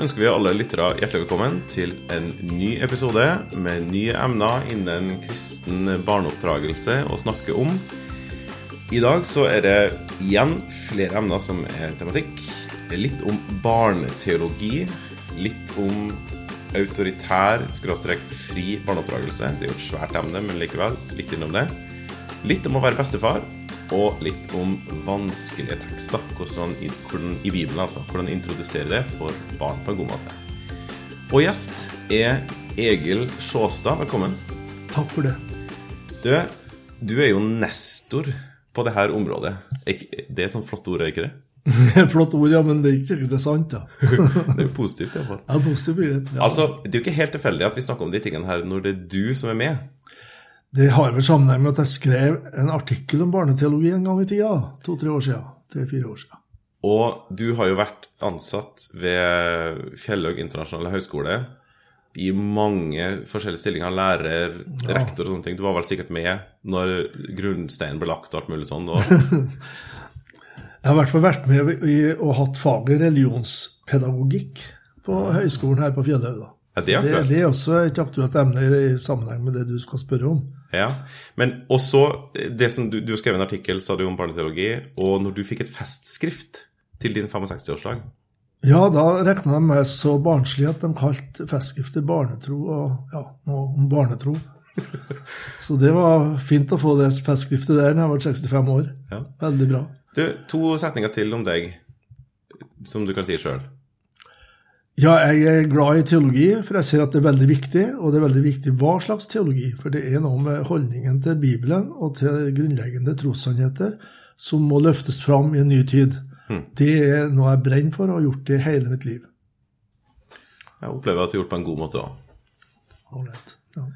ønsker vi alle lyttere hjertelig velkommen til en ny episode med nye emner innen kristen barneoppdragelse å snakke om. I dag så er det igjen flere emner som er tematikk. Litt om barneteologi. Litt om autoritær, skråstrek fri barneoppdragelse. Det er jo et svært emne, men likevel litt innom det. Litt om å være bestefar og litt om vanskelige tekster. Hvordan, hvordan, I Bibelen, altså. Hvordan introdusere det for barn på en god måte. Og gjest er Egil Sjåstad. Velkommen. Takk for det. Du, du er jo nestor på det her området. Det er sånn flott ord, er ikke det? Flott ord, ja, men det er ikke sikkert det er sant, da. det er jo positivt, iallfall. Ja, positivt. Ja. Altså, det er jo ikke helt tilfeldig at vi snakker om de tingene her når det er du som er med. Det har vel sammenheng med at jeg skrev en artikkel om barneteologi en gang i tida. To-tre år siden. Tre-fire år siden. Og du har jo vært ansatt ved Fjellhaug internasjonale høgskole i mange forskjellige stillinger. Lærer, ja. rektor og sånne ting. Du var vel sikkert med når grunnsteinen ble lagt og alt mulig sånn? Jeg har i hvert fall vært med i, og hatt faget religionspedagogikk på høyskolen her på Fjellhaug. Ja, det, er det, det, er også et aktuelt emne i sammenheng med det du skal spørre om. Ja, Men også det som du, du skrev en artikkel sa du om barneteologi, og når du fikk et festskrift til din 65-årslag Ja, da regna de meg så barnslig at de kalte festskriftet barnetro og ja, noe om barnetro. så det var fint å få det festskriftet der når jeg var 65 år. Ja. Veldig bra. Du, To setninger til om deg som du kan si sjøl. Ja, jeg er glad i teologi, for jeg ser at det er veldig viktig. Og det er veldig viktig hva slags teologi, for det er noe med holdningen til Bibelen og til grunnleggende trossannheter som må løftes fram i en ny tid. Mm. Det er noe jeg brenner for og har gjort det hele mitt liv. Jeg opplever at du har gjort det på en god måte òg. Ålreit. Ja.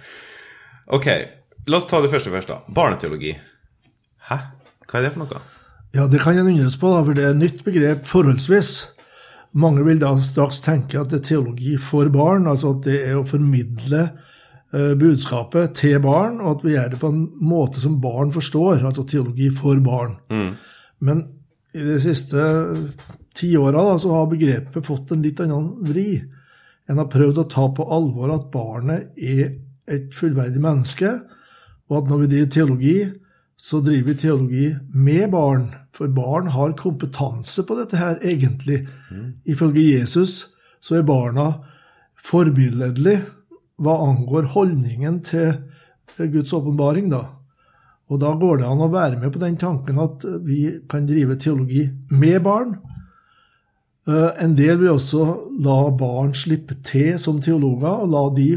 ok, la oss ta det første først, da. Barneteologi. Hæ? Hva er det for noe? Ja, Det kan en undres på, da, for det er et nytt begrep forholdsvis. Mange vil da straks tenke at det er teologi for barn, altså at det er å formidle uh, budskapet til barn, og at vi gjør det på en måte som barn forstår, altså teologi for barn. Mm. Men i de siste tiåra så har begrepet fått en litt annen vri. En har prøvd å ta på alvor at barnet er et fullverdig menneske, og at når vi driver teologi, så driver vi teologi med barn, for barn har kompetanse på dette her, egentlig. Mm. Ifølge Jesus så er barna forbilledlige hva angår holdningen til Guds åpenbaring, da. Og da går det an å være med på den tanken at vi kan drive teologi med barn. Eh, en del vil også la barn slippe til som teologer, og la de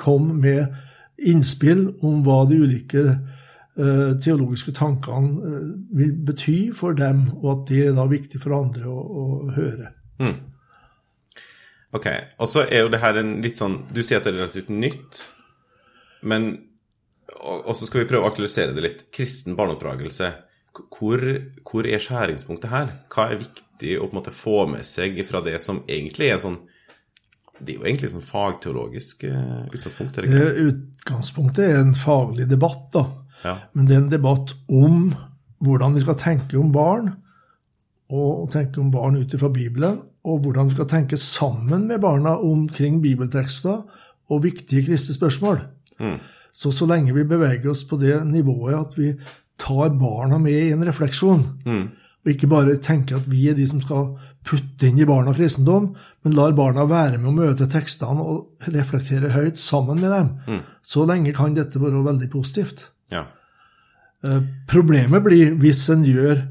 komme med innspill om hva de ulike teologiske tankene eh, vil bety for dem, og at det er da viktig for andre å, å høre. Mm. Ok. Og så er jo det her en litt sånn Du sier at det er relativt nytt, men Og så skal vi prøve å aktualisere det litt. Kristen barneoppdragelse. Hvor, hvor, er skjæringspunktet her? Hva er viktig å på en måte få med seg fra det som egentlig er en sånn det er jo egentlig sånn fagteologisk uh, utgangspunkt? Er det ikke? Utgangspunktet er en faglig debatt, da. Ja. Men det er en debatt om hvordan vi skal tenke om barn, og tenke om barn ut ifra Bibelen, og hvordan vi skal tenke sammen med barna omkring bibeltekster og viktige kristne spørsmål. Mm. Så så lenge vi beveger oss på det nivået at vi tar barna med i en refleksjon, mm. og ikke bare tenker at vi er de som skal putte inn i barna kristendom, men lar barna være med å møte tekstene og reflektere høyt sammen med dem, mm. så lenge kan dette være veldig positivt. Ja. Eh, problemet blir hvis en gjør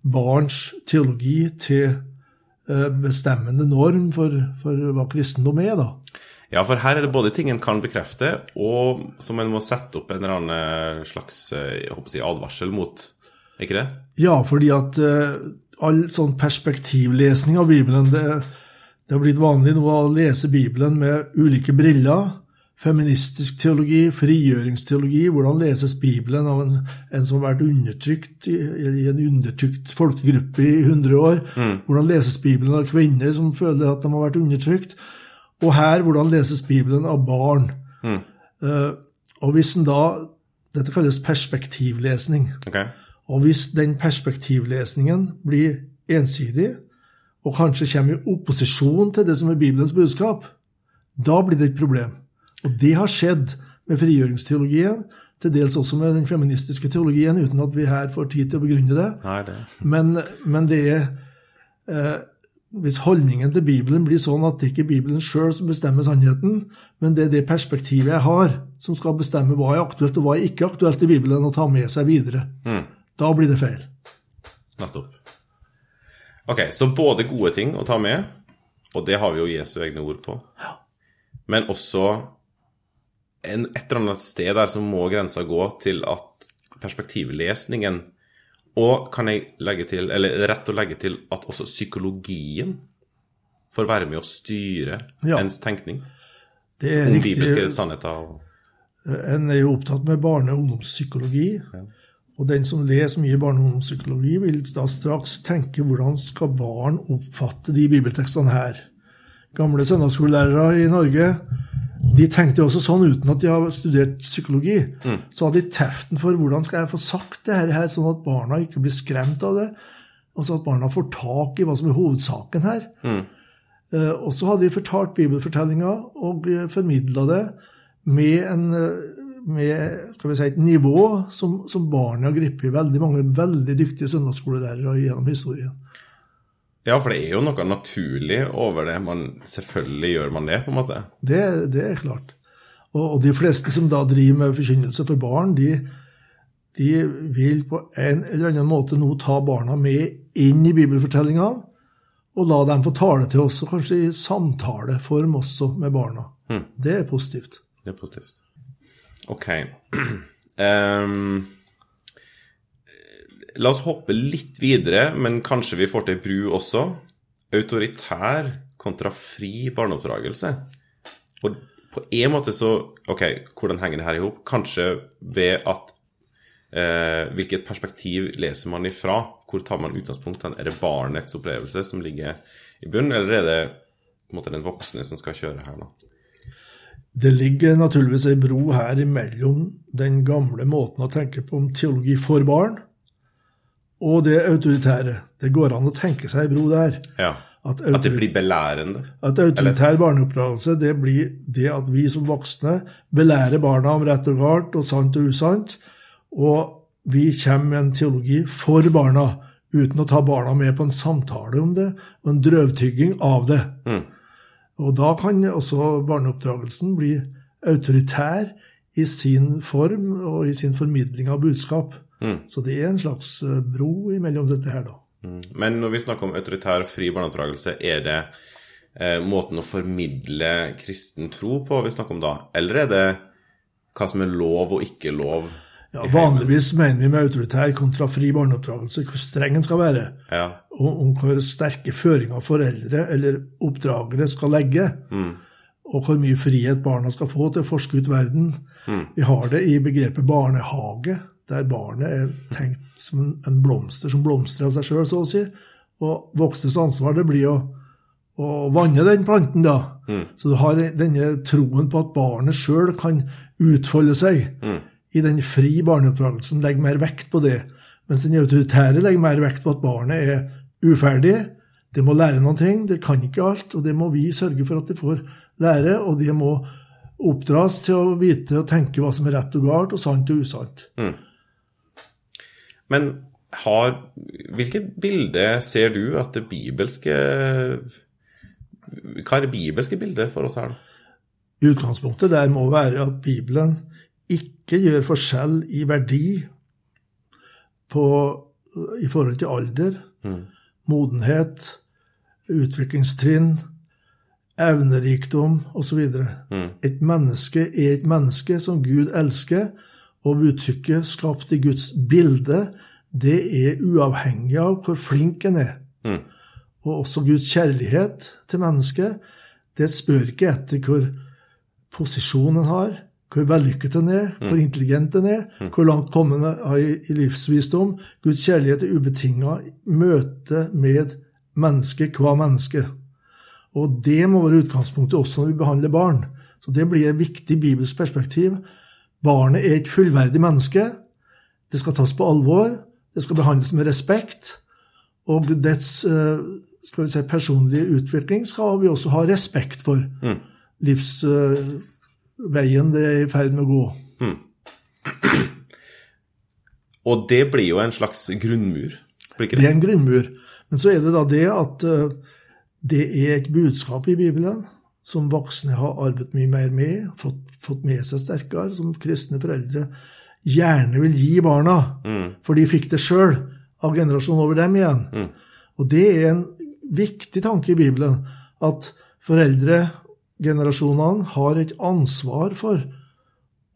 barns teologi til eh, bestemmende norm for, for hva kristendom er, da. Ja, for her er det både ting en kan bekrefte, og som en må sette opp en eller annen slags eh, å si, advarsel mot. Er ikke det? Ja, fordi at uh, all sånn perspektivlesning av Bibelen det, det har blitt vanlig nå å lese Bibelen med ulike briller feministisk teologi, frigjøringsteologi, hvordan leses Bibelen av en, en som har vært undertrykt i, i, en undertrykt folkegruppe i 100 år? Mm. Hvordan leses Bibelen av kvinner som føler at de har vært undertrykt? Og her, hvordan leses Bibelen av barn? Mm. Uh, og hvis en da Dette kalles perspektivlesning. Okay. Og hvis den perspektivlesningen blir ensidig, og kanskje kommer i opposisjon til det som er Bibelens budskap, da blir det et problem. Og det har skjedd med frigjøringsteologien, til dels også med den feministiske teologien, uten at vi her får tid til å begrunne det. Nei, det. Men, men det er eh, Hvis holdningen til Bibelen blir sånn at det ikke er Bibelen sjøl som bestemmer sannheten, men det er det perspektivet jeg har, som skal bestemme hva er aktuelt og hva er ikke aktuelt i Bibelen å ta med seg videre, Mm. da blir det feil. Nettopp. Ok, så både gode ting å ta med, og det har vi jo Jesu egne ord på, men også en, et eller annet sted der så må grensa gå til at perspektivlesningen Og kan jeg legge til, eller er rett å legge til at også psykologien får være med å styre Ja. ens tenkning Det er om riktig. bibelske sannheter? og- En er jo opptatt med barne- og ungdomspsykologi. Og den som leser mye barne- og ungdomspsykologi, vil da straks tenke hvordan skal barn oppfatte de bibeltekstene her. Gamle søndagsskolelærere i Norge de tenkte også sånn uten at de har studert psykologi. Så hadde de teften for hvordan skal jeg få sagt det her, sånn at barna ikke blir skremt av det. Og så at barna får tak i hva som er hovedsaken her. Eh, Og så hadde de fortalt bibelfortellinga og formidla det med, en, eh, med skal vi si, et nivå som, som barna har grepet. Veldig mange veldig dyktige søndagsskolelærere gjennom historien. Ja, for det er jo noe naturlig over det. Man, selvfølgelig gjør man det, på en måte. Det, det er klart. Og, og de fleste som da driver med forkynnelse for barn, de, de vil på en eller annen måte nå ta barna med inn i bibelfortellingene, og la dem få tale til oss, og kanskje i samtaleform også med barna. Det er positivt. Det er positivt. Ok. Ehm, la oss hoppe litt videre, men kanskje vi får til bru også. Autoritær kontra fri barneoppdragelse. Og på en måte så Ok, hvordan henger det her i hop? Kanskje ved at eh, Hvilket perspektiv leser man ifra? Hvor tar man utgangspunkt? Er det barnets opplevelse som ligger i bunnen, eller er det på en måte den voksne som skal kjøre her nå? Det ligger naturligvis ei bro her imellom den gamle måten å tenke på om teologi for barn, og det autoritære. Det går an å tenke seg bro der. Ja. At, At det blir belærende. at autoritær barneoppdragelse det blir det at vi som voksne belærer barna om rett og galt og sant og usant, og vi kommer med en teologi for barna uten å ta barna med på en samtale om det og en drøvtygging av det. Mm. Og da kan også barneoppdragelsen bli autoritær i sin form og i sin formidling av budskap. Mm. Så det er en slags eh, bro imellom dette her, da. Mm. Men når vi snakker om autoritær og fri barneoppdragelse, er det eh, måten å formidle kristen tro på vi snakker om da? Eller er det hva som er lov og ikke lov? Ja, vanligvis mener vi med autoritær kontra fri barneoppdragelse hvor streng en skal være. Ja. og om hvor sterke føringer foreldre eller oppdragere skal legge, og hvor mye frihet barna skal få til å forske ut verden. Vi har det i begrepet barnehage, der barnet er tenkt som en, en blomster som blomstrer av seg sjøl, så å si. Og voksnes ansvar det blir å, å vanne den planten, da. Så du har denne troen på at barnet sjøl kan utfolde seg. I den fri barneoppdragelsen legger mer vekt på det. Mens den autoritære legger mer vekt på at barnet er uferdig. Det må lære noen ting, det kan ikke alt, og det må vi sørge for at de får lære. Og de må oppdras til å vite og tenke hva som er rett og galt, og sant og usant. Men har, hvilket bilde ser du at det bibelske Hva er det bibelske bildet for oss her, da? Utgangspunktet der må være at Bibelen ikke gjør forskjell i verdi på, i forhold til alder, modenhet, utviklingstrinn, evnerikdom osv. Et menneske er et menneske som Gud elsker, og uttrykket 'skapt i Guds bilde' det er uavhengig av hvor flink en er. Og også Guds kjærlighet til mennesket, det spør ikke etter hvor posisjon en har, hvor vellykket en er, hvor intelligent en er, hvor langt kommet en er i i livsvisdom. Guds kjærlighet er ubetinga møte med mennesket hva menneske. Og det må være utgangspunktet også når vi behandler barn. Så det blir et viktig bibelsk perspektiv. Barnet er et fullverdig menneske. Det skal tas på alvor. Det skal behandles med respekt. Og dets eh, skal vi si, personlige utvikling skal vi også ha respekt for. Mm. Livsveien det er i ferd med å gå. Og det blir jo en slags grunnmur, blir Det det? er en grunnmur. Men så er det da det at eh, det er et budskap i Bibelen som voksne har arvet mye mer med, fått, fått med seg sterkere, som kristne foreldre gjerne vil gi barna, for de fikk det sjøl av generasjonen over dem igjen. Og det er en viktig tanke i Bibelen, at foreldregenerasjonene har et ansvar for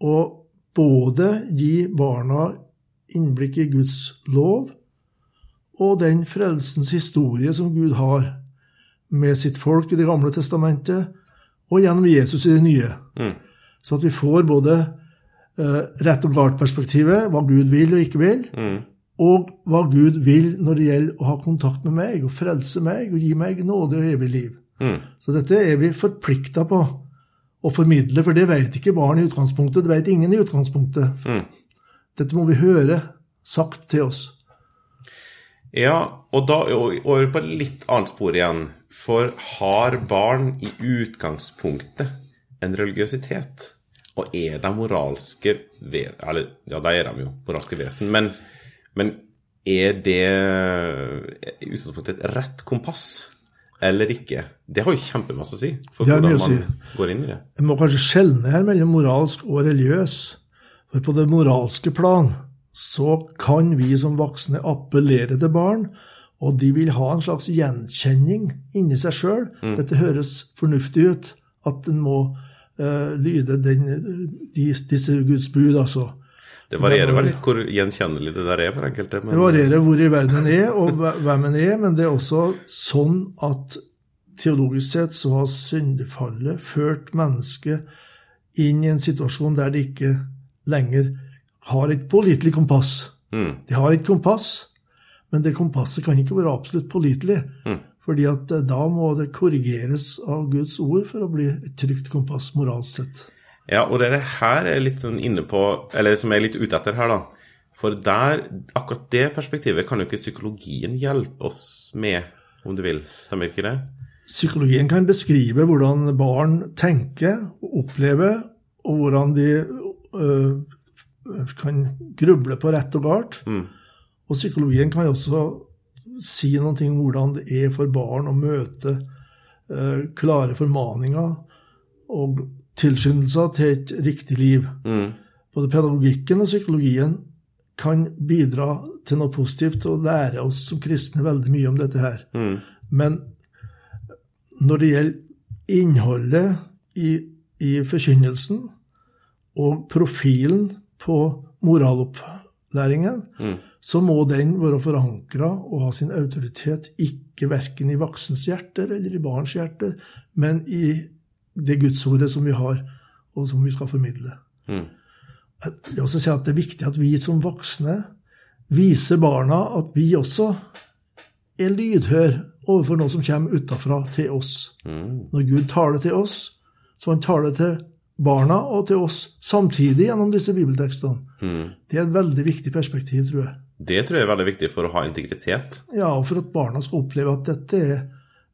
å både gi barna innblikk i Guds lov og den frelsens historie som Gud har med sitt folk i Det gamle testamentet, og gjennom Jesus i det nye. Så at vi får både uh, rett og galt-perspektivet, hva Gud vil og ikke vil, og hva Gud vil når det gjelder å ha kontakt med meg og frelse meg og gi meg nåde og evig liv. Så dette er vi forplikta på å formidle, for det vet ikke barn i utgangspunktet. Det vet ingen i utgangspunktet. Dette må vi høre sagt til oss. Ja, og da over på et litt annet spor igjen. For har barn i utgangspunktet en religiøsitet? Og er de moralske Eller, ja, da er de jo moralske vesen, men, men er det i utgangspunktet et rett kompass? Eller ikke? Det har jo kjempemasse å si for hvordan man si. går inn i det. Jeg må kanskje skjelne her mellom moralsk og religiøs. For på det moralske plan så kan vi som voksne appellere til barn, og de vil ha en slags gjenkjenning inni seg sjøl. Dette høres fornuftig ut, at en må uh, lyde den, de, disse Guds bud, altså. Det varierer vel litt hvor gjenkjennelig det der er for enkelte. Men, Det varierer hvor i verden en er, og hvem en er, men det er også sånn at teologisk sett så har syndefallet ført mennesket inn i en situasjon der det ikke lenger har et pålitelig kompass. Mm. De har et kompass, men det kompasset kan ikke være absolutt pålitelig. Fordi at eh, da må det korrigeres av Guds ord for å bli et trygt kompass moralsk sett. Ja, og det er her er litt sånn inne på, eller som jeg er litt ute etter her, da. For der, akkurat det perspektivet kan jo ikke psykologien hjelpe oss med, om du vil. Stemmer ikke det? Psykologien kan beskrive hvordan barn tenker og opplever, og hvordan de øh, kan gruble på rett og galt. Og psykologien kan også si noe om hvordan det er for barn å møte eh, klare formaninger og tilskyndelser til et riktig liv. Både pedagogikken og psykologien kan bidra til noe positivt og lære oss som kristne veldig mye om dette her. Men når det gjelder innholdet i, i forkynnelsen og profilen på moralopplæringen, så må den være forankra og ha sin autoritet ikke verken i voksens hjerter eller i barns hjerter, men i det gudsordet som vi har, og som vi skal formidle. Jeg vil også si at Det er viktig at vi som voksne viser barna at vi også er lydhør overfor noe som kommer utafra til oss. Når Gud taler til oss, så han taler til barna og til oss samtidig gjennom disse bibeltekstene. Det er et veldig viktig perspektiv, tror jeg. Det tror jeg er veldig viktig for å ha integritet. Ja, og for at barna skal oppleve at dette er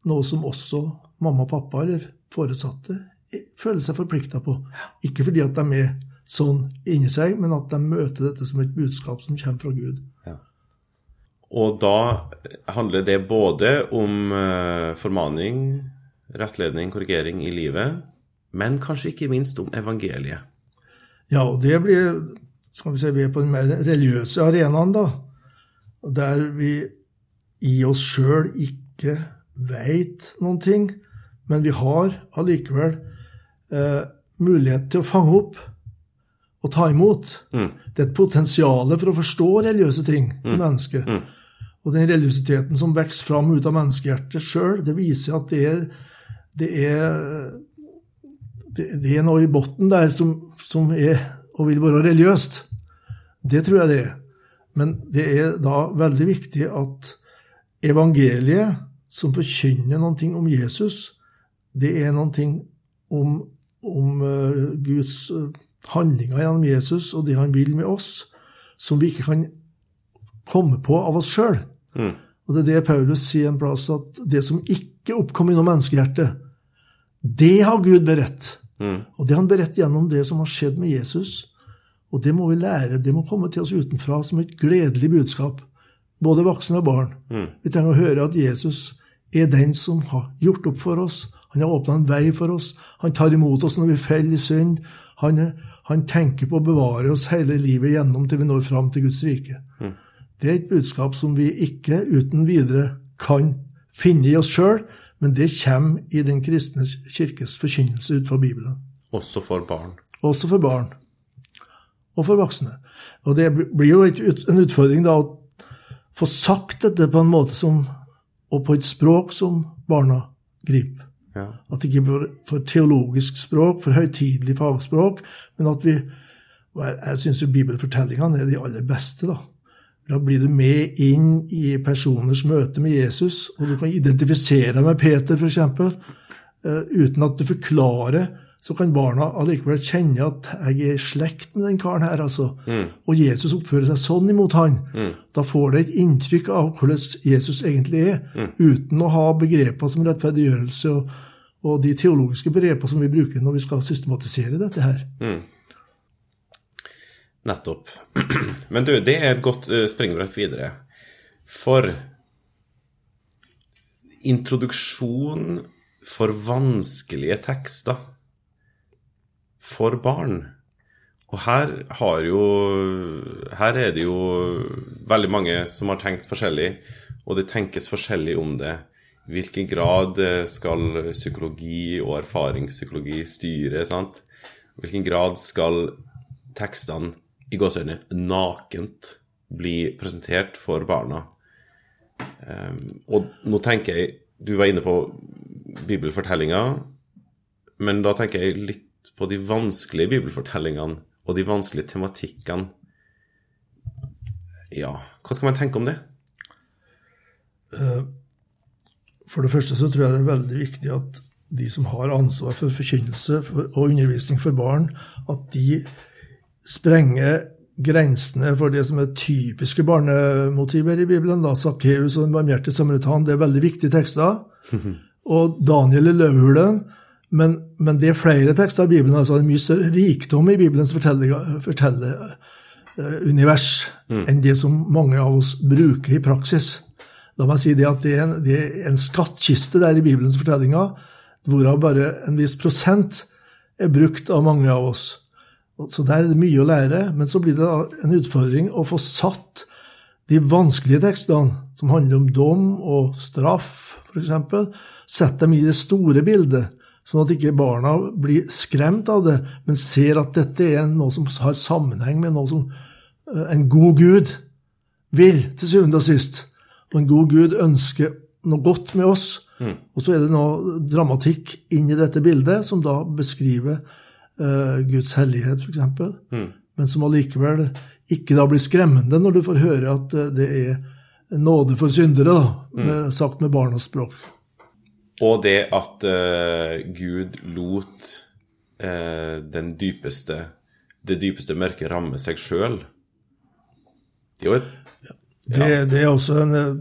noe som også mamma og pappa eller foresatte føler seg forplikta på. Ikke fordi at de er sånn inni seg, men at de møter dette som et budskap som kommer fra Gud. Og da handler det både om eh, formaning, rettledning, korrigering i livet, men kanskje ikke minst om evangeliet. Ja, og det blir skal vi si, vi er på den mer religiøse arenaen, da. Der vi i oss sjøl ikke veit noen ting, men vi har allikevel eh, mulighet til å fange opp og ta imot. Det er et potensial for å forstå religiøse ting i mennesket. Og den religiøsiteten som vokser fram ut av menneskehjertet sjøl, det viser at det er, det er det, det er noe i bunnen der som, som er og vil være religiøst. Det tror jeg det er. Men det er da veldig viktig at evangeliet, som forkynner noe om Jesus, det er noe om, om uh, Guds uh, handlinger gjennom Jesus og det han vil med oss, som vi ikke kan komme på av oss sjøl. Og det er det Paulus sier en plass, at det som ikke oppkom i menneskehjertet, menneskehjerte, det har Gud beredt. Mm. Og det han beretter gjennom det som har skjedd med Jesus. Og det må vi lære. Det må komme til oss utenfra som et gledelig budskap. Både voksne og barn. Mm. Vi trenger å høre at Jesus er den som har gjort opp for oss. Han har åpna en vei for oss. Han tar imot oss når vi faller i synd. Han, han, tenker på å bevare oss hele livet gjennom til vi når fram til Guds rike. Mm. Det er et budskap som vi ikke uten videre kan finne i oss sjøl, men det kommer i Den kristne kirkes forkynnelse ut fra Bibelen. Også for barn. Også for barn. Og for voksne. Og det blir jo en utfordring da å få sagt dette på en måte som Og på et språk som barna griper. Ja. At det ikke blir for teologisk språk, for høytidelig fagspråk, men at vi og Jeg, syns bibelfortellingene er de aller beste, da. Da blir du med inn i personers møte med Jesus, og du kan identifisere deg med Peter, f.eks. Uh, uten at du forklarer, så kan barna allikevel kjenne at jeg er i slekt med den karen her. altså. Mm. Og Jesus oppfører seg sånn imot han. Mm. Da får du et inntrykk av hvordan Jesus egentlig er, Mm. uten å ha begreper som rettferdiggjørelse og, og de teologiske begreper som vi bruker når vi skal systematisere dette her. Nettopp. Men du, det er et godt uh, springbrett videre. For introduksjon for vanskelige tekster for barn. Og her har jo Her er det jo veldig mange som har tenkt forskjellig, og det tenkes forskjellig om det. Hvilken grad eh, skal psykologi og erfaringspsykologi styre? sant? Hvilken grad skal tekstene i gåseøyne nakent bli presentert for barna? Um, og nå tenker jeg Du var inne på bibelfortellinga, men da tenker jeg litt på de vanskelige bibelfortellingene og de vanskelige tematikkene. Ja, hva skal man tenke om det? Eh, For det første så tror jeg det er veldig viktig at de som har ansvar for forkynnelse og undervisning for barn, at de sprenger grensene for det som er typiske barnemotiver i Bibelen. da Sakkeus og den barmhjertige samaritan, det er veldig viktige tekster. Og Daniel i løvehulen. Men, men det er flere tekster i Bibelen. altså er mye større rikdom i Bibelens fortellerunivers Mm. enn det som mange av oss bruker i praksis. La meg si det at det er en, det er en skattkiste der i Bibelens fortellinger, hvorav bare en viss prosent er brukt av mange av oss. Så der er det mye å lære, men så blir det en utfordring å få satt de vanskelige tekstene, som handler om dom og straff, f.eks., sett dem i det store bildet, sånn at ikke barna blir skremt av det, men ser at dette er noe som har sammenheng med noe som eh, en god Gud vil, til syvende og sist. Og en god Gud ønsker noe godt med oss. Mm. Og så er det noe dramatikk inn i dette bildet, som da beskriver uh, Guds hellighet, f.eks. Mm. Men som allikevel ikke da blir skremmende når du får høre at eh, det er nåde for syndere, da, med, sagt med barnas språk. Og det at uh, Gud lot uh, den dypeste, det dypeste mørket ramme seg sjøl. Jo, et Det, det er også en eh,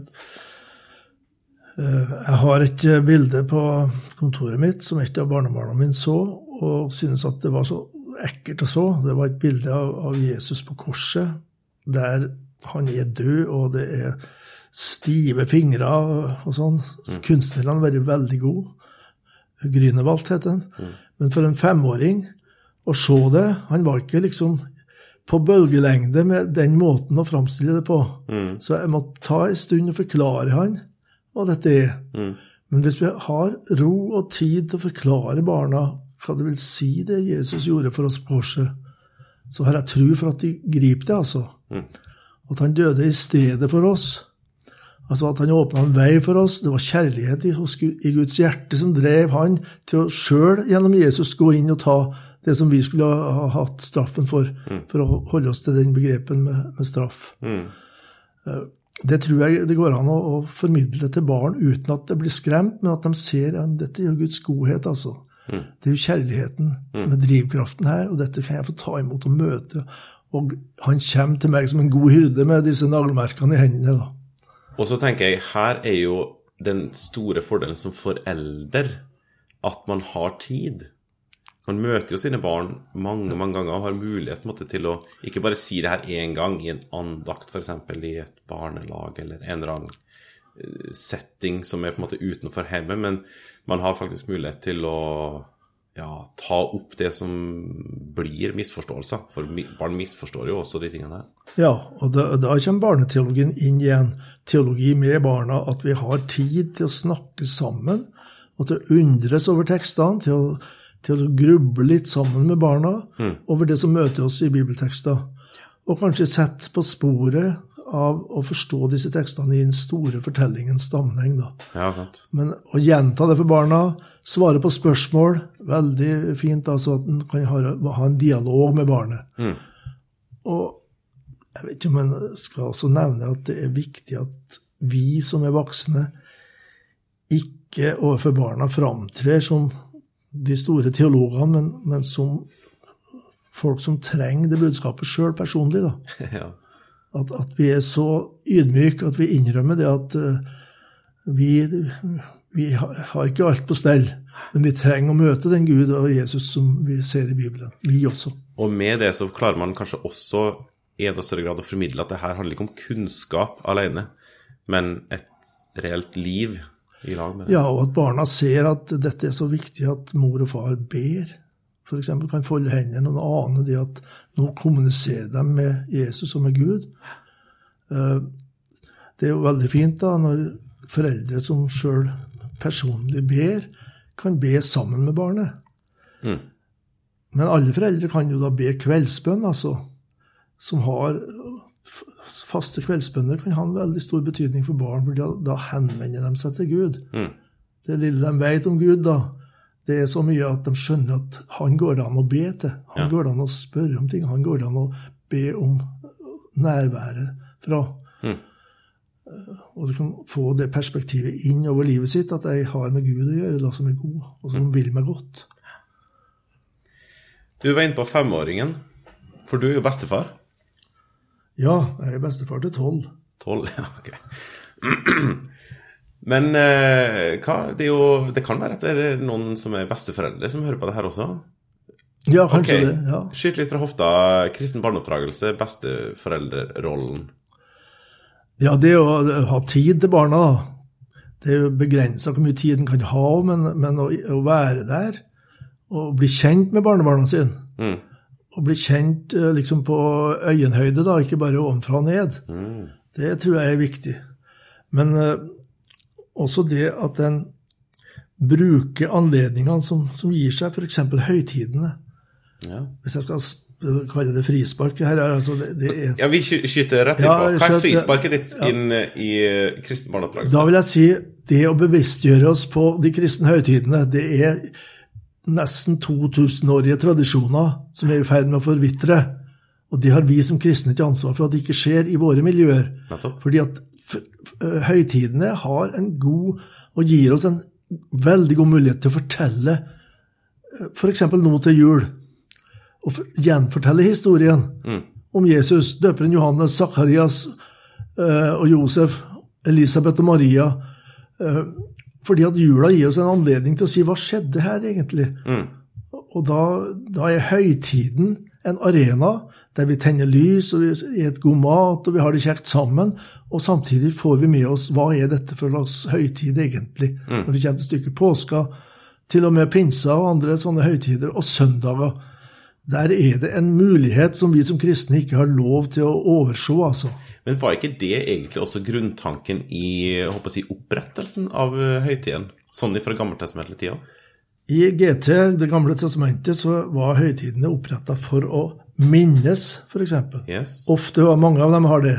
Jeg har et bilde på kontoret mitt som et av barnebarna mine så, og syntes at det var så ekkelt å så. Det var et bilde av, av Jesus på korset, der han er død, og det er stive fingre og sånn. Kunstnerne har vært veldig gode. Grünewald heter han. Men for en femåring å se det Han var ikke liksom på bølgelengde med den måten å framstille det på. Mm. Så jeg måtte ta en stund og forklare han hva dette er. Mm. Men hvis vi har ro og tid til å forklare barna hva det vil si det Jesus gjorde for oss på korset, så har jeg tro for at de griper det, altså. Mm. At han døde i stedet for oss. Altså at han åpna en vei for oss. Det var kjærlighet i, i Guds hjerte som drev han til å sjøl gjennom Jesus gå inn og ta det som vi skulle ha, ha hatt straffen for, for å holde oss til den begrepen med, med straff. Mm. Det tror jeg det går an å, å formidle til barn uten at det blir skremt, men at de ser at dette er Guds godhet, altså. Det er jo kjærligheten som er drivkraften her, og dette kan jeg få ta imot og møte. Og han kommer til meg som en god hyrde med disse naglemerkene i hendene. da. Og så tenker jeg, her er jo den store fordelen som forelder at man har tid. Man møter jo sine barn mange mange ganger og har mulighet måtte, til å ikke bare si det her én gang i en andakt, f.eks. i et barnelag eller en eller annen setting som er på en måte utenfor hjemmet, men man har faktisk mulighet til å ja, ta opp det som blir misforståelser. For barn misforstår jo også de tingene her. Ja, og da, da kommer barneteologien inn i en teologi med barna, at vi har tid til å snakke sammen, og til å undres over tekstene, til å, til å gruble litt sammen med barna over det som møter oss i bibeltekster. Og kanskje sette på sporet av å forstå disse tekstene i den store fortellingens sammenheng. da. Ja, sant. Men å gjenta det for barna, svare på spørsmål, veldig fint. altså At en kan ha, ha en dialog med barnet. Mm. Og jeg vet ikke om jeg skal også nevne at det er viktig at vi som er voksne, ikke overfor barna framtrer som de store teologene, men, men som folk som trenger det budskapet sjøl personlig. da. ja. At, at vi er så ydmyke at vi innrømmer det at eh, vi, vi har har ikke alt på stell, men vi trenger å møte den Gud og Jesus som vi ser i Bibelen. Vi også. Og med det så klarer man kanskje også i enda større grad å formidle at det her handler ikke om kunnskap alene, men et reelt liv i lag med det. Ja, og at barna ser at dette er så viktig at mor og far ber. F.eks. kan folde hendene og ane det at nå kommuniserer de med Jesus og med Gud. Eh, Det er jo veldig fint da, når foreldre som sjøl personlig ber, kan be sammen med barnet. Mm. Men alle foreldre kan jo da be kveldsbønn, altså. Som har Faste kveldsbønner kan ha en veldig stor betydning for barn, for da, da henvender de seg til Gud. Mm. Det lille de vet om Gud, da, det er så mye at de skjønner at han går det an å be til. Han Ja. går det an å spørre om ting. Han går det an å be om nærværet fra. Mm. Og du kan få det perspektivet inn over livet sitt, at jeg har med Gud å gjøre, da som er god, og som vil meg godt. Du var inne på femåringen, for du er jo bestefar. Ja, jeg er bestefar til tolv. Tolv, ja, ok. Men eh, hva, det, jo, det kan være at det er noen som er besteforeldre som hører på det her også. Ja, kanskje okay. det. ja. Skyt litt fra hofta. Kristen barneoppdragelse, besteforeldrerollen. Ja, det å ha tid til barna. Det er jo begrensa hvor mye tid en kan ha, men, men å, å være der og bli kjent med barnebarna sine. Mm. Og bli kjent eh, liksom på øyenhøyde, da, ikke bare ovenfra og ned. Mm. Det tror jeg er viktig. Men eh, også det at en bruker anledningene som, som gir seg, f.eks. høytidene. Ja. Hvis jeg skal kalle det frisparket her, er altså det, det er ja, vi sky- skyter rett Ja, innpå. Hva er frisparket ditt ja. inn i eh, kristen barneoppdragelse? Da vil jeg si det å bevisstgjøre oss på de kristne høytidene, det er nesten 2000-årige tradisjoner som er i ferd med å forvitre. Og det har vi som kristne ikke ansvar for at det ikke skjer i våre miljøer. Nettopp. Fordi at høytidene har en god og gir oss en veldig god mulighet til å fortelle f.eks. nå til jul. Og gjenfortelle historien Mm. om Jesus, døperen Johannes, Sakarias eh, og Josef, Elisabeth og Maria. Eh, fordi at jula gir oss en anledning til å si hva skjedde her egentlig? Mm. Og da, da er høytiden en arena der vi tenner lys og vi spiser god mat og vi har det kjekt sammen. Og samtidig får vi med oss hva er dette for slags høytid egentlig, når det kommer til stykket påska, til og med pinsa og andre sånne høytider, og søndager. Der er det en mulighet som vi som kristne ikke har lov til å overse, altså. Men var ikke det egentlig også grunntanken i jeg håper å si, opprettelsen av eh, høytiden? Sånn fra gammeltestamentlig tida? I GT, Det gamle testamentet, så var høytidene oppretta for å minnes, f.eks. Yes. Ofte, og mange av dem har det.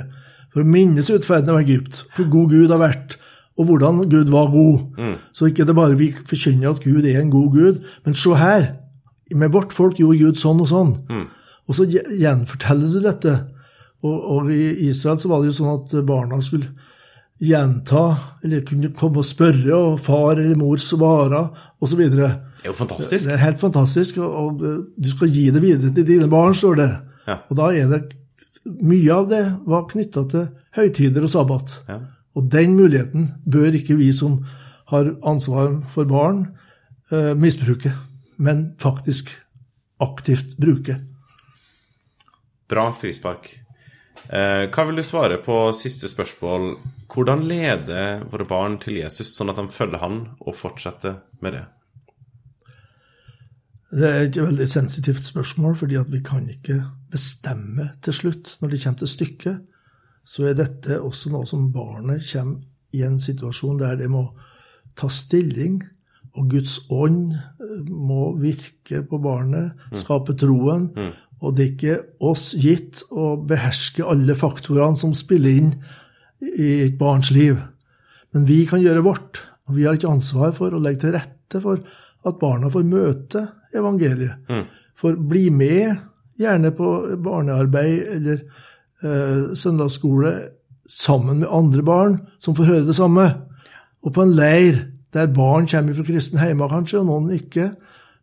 For å minnes utferden av Egypt, hvor god Gud har vært, og hvordan Gud var god. Så ikke det bare vi forkynner at Gud er en god Gud, men se her, med vårt folk gjorde Gud sånn og sånn. Og så gjenforteller du dette. Og, og i Israel så var det jo sånn at barna skulle gjenta, eller kunne komme og spørre, og far eller mor svare, osv. Det er jo fantastisk. Det er helt fantastisk, og, du skal gi det videre til dine barn, står det. Ja. Og da er det Mye av det var knytta til høytider og sabbat. Ja. Og den muligheten bør ikke vi som har ansvar for barn, eh, misbruke, men faktisk aktivt bruke. Bra frispark. Eh, hva vil du svare på siste spørsmål? Hvordan lede våre barn til Jesus, sånn at de følger han og fortsetter med det? Det er et veldig sensitivt spørsmål, fordi at vi kan ikke bestemme til slutt. Når det kommer til stykket, så er dette også noe som barnet kommer i en situasjon der det må ta stilling, og Guds ånd eh, må virke på barnet, skape troen. Og det er ikke oss gitt å beherske alle faktorene som spiller inn i et barns liv. Men vi kan gjøre vårt, og vi har ikke ansvar for å legge til rette for at barna får møte evangeliet. For bli med, gjerne på barnearbeid eller eh, søndagsskole, sammen med andre barn som får høre det samme. Og på en leir der barn kommer fra kristne hjemme, kanskje, og noen ikke,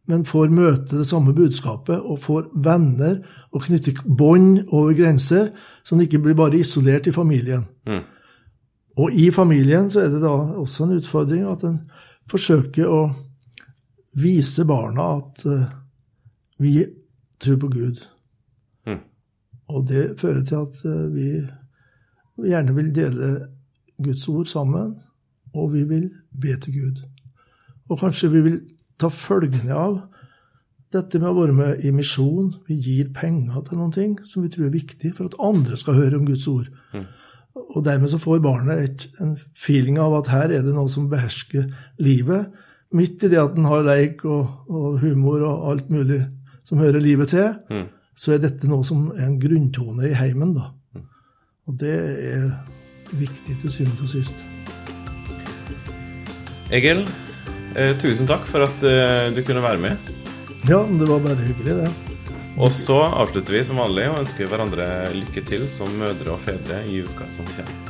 men får møte det samme budskapet og får venner og knytter bånd over grenser, så en ikke blir bare isolert i familien. Og i familien så er det da også en utfordring at en forsøker å vise barna at uh, vi tror på Gud. Og det fører til at uh, vi gjerne vil dele Guds ord sammen, og vi vil be til Gud. Og kanskje vi vil ta følgene av dette med å være med i misjon. Vi gir penger til noen ting som vi tror er viktig for at andre skal høre om Guds ord. Og dermed så får barnet et, en feeling av at her er det noe som behersker livet. Midt i det at en har leik og, og humor og alt mulig som hører livet til, så er dette noe som er en grunntone i heimen. da. Og det er viktig til syvende og sist. Egil, eh, tusen takk for at eh, du kunne være med. Ja, det var bare hyggelig, det. Og så avslutter vi som vanlig og ønsker hverandre lykke til som mødre og fedre i uka som kommer.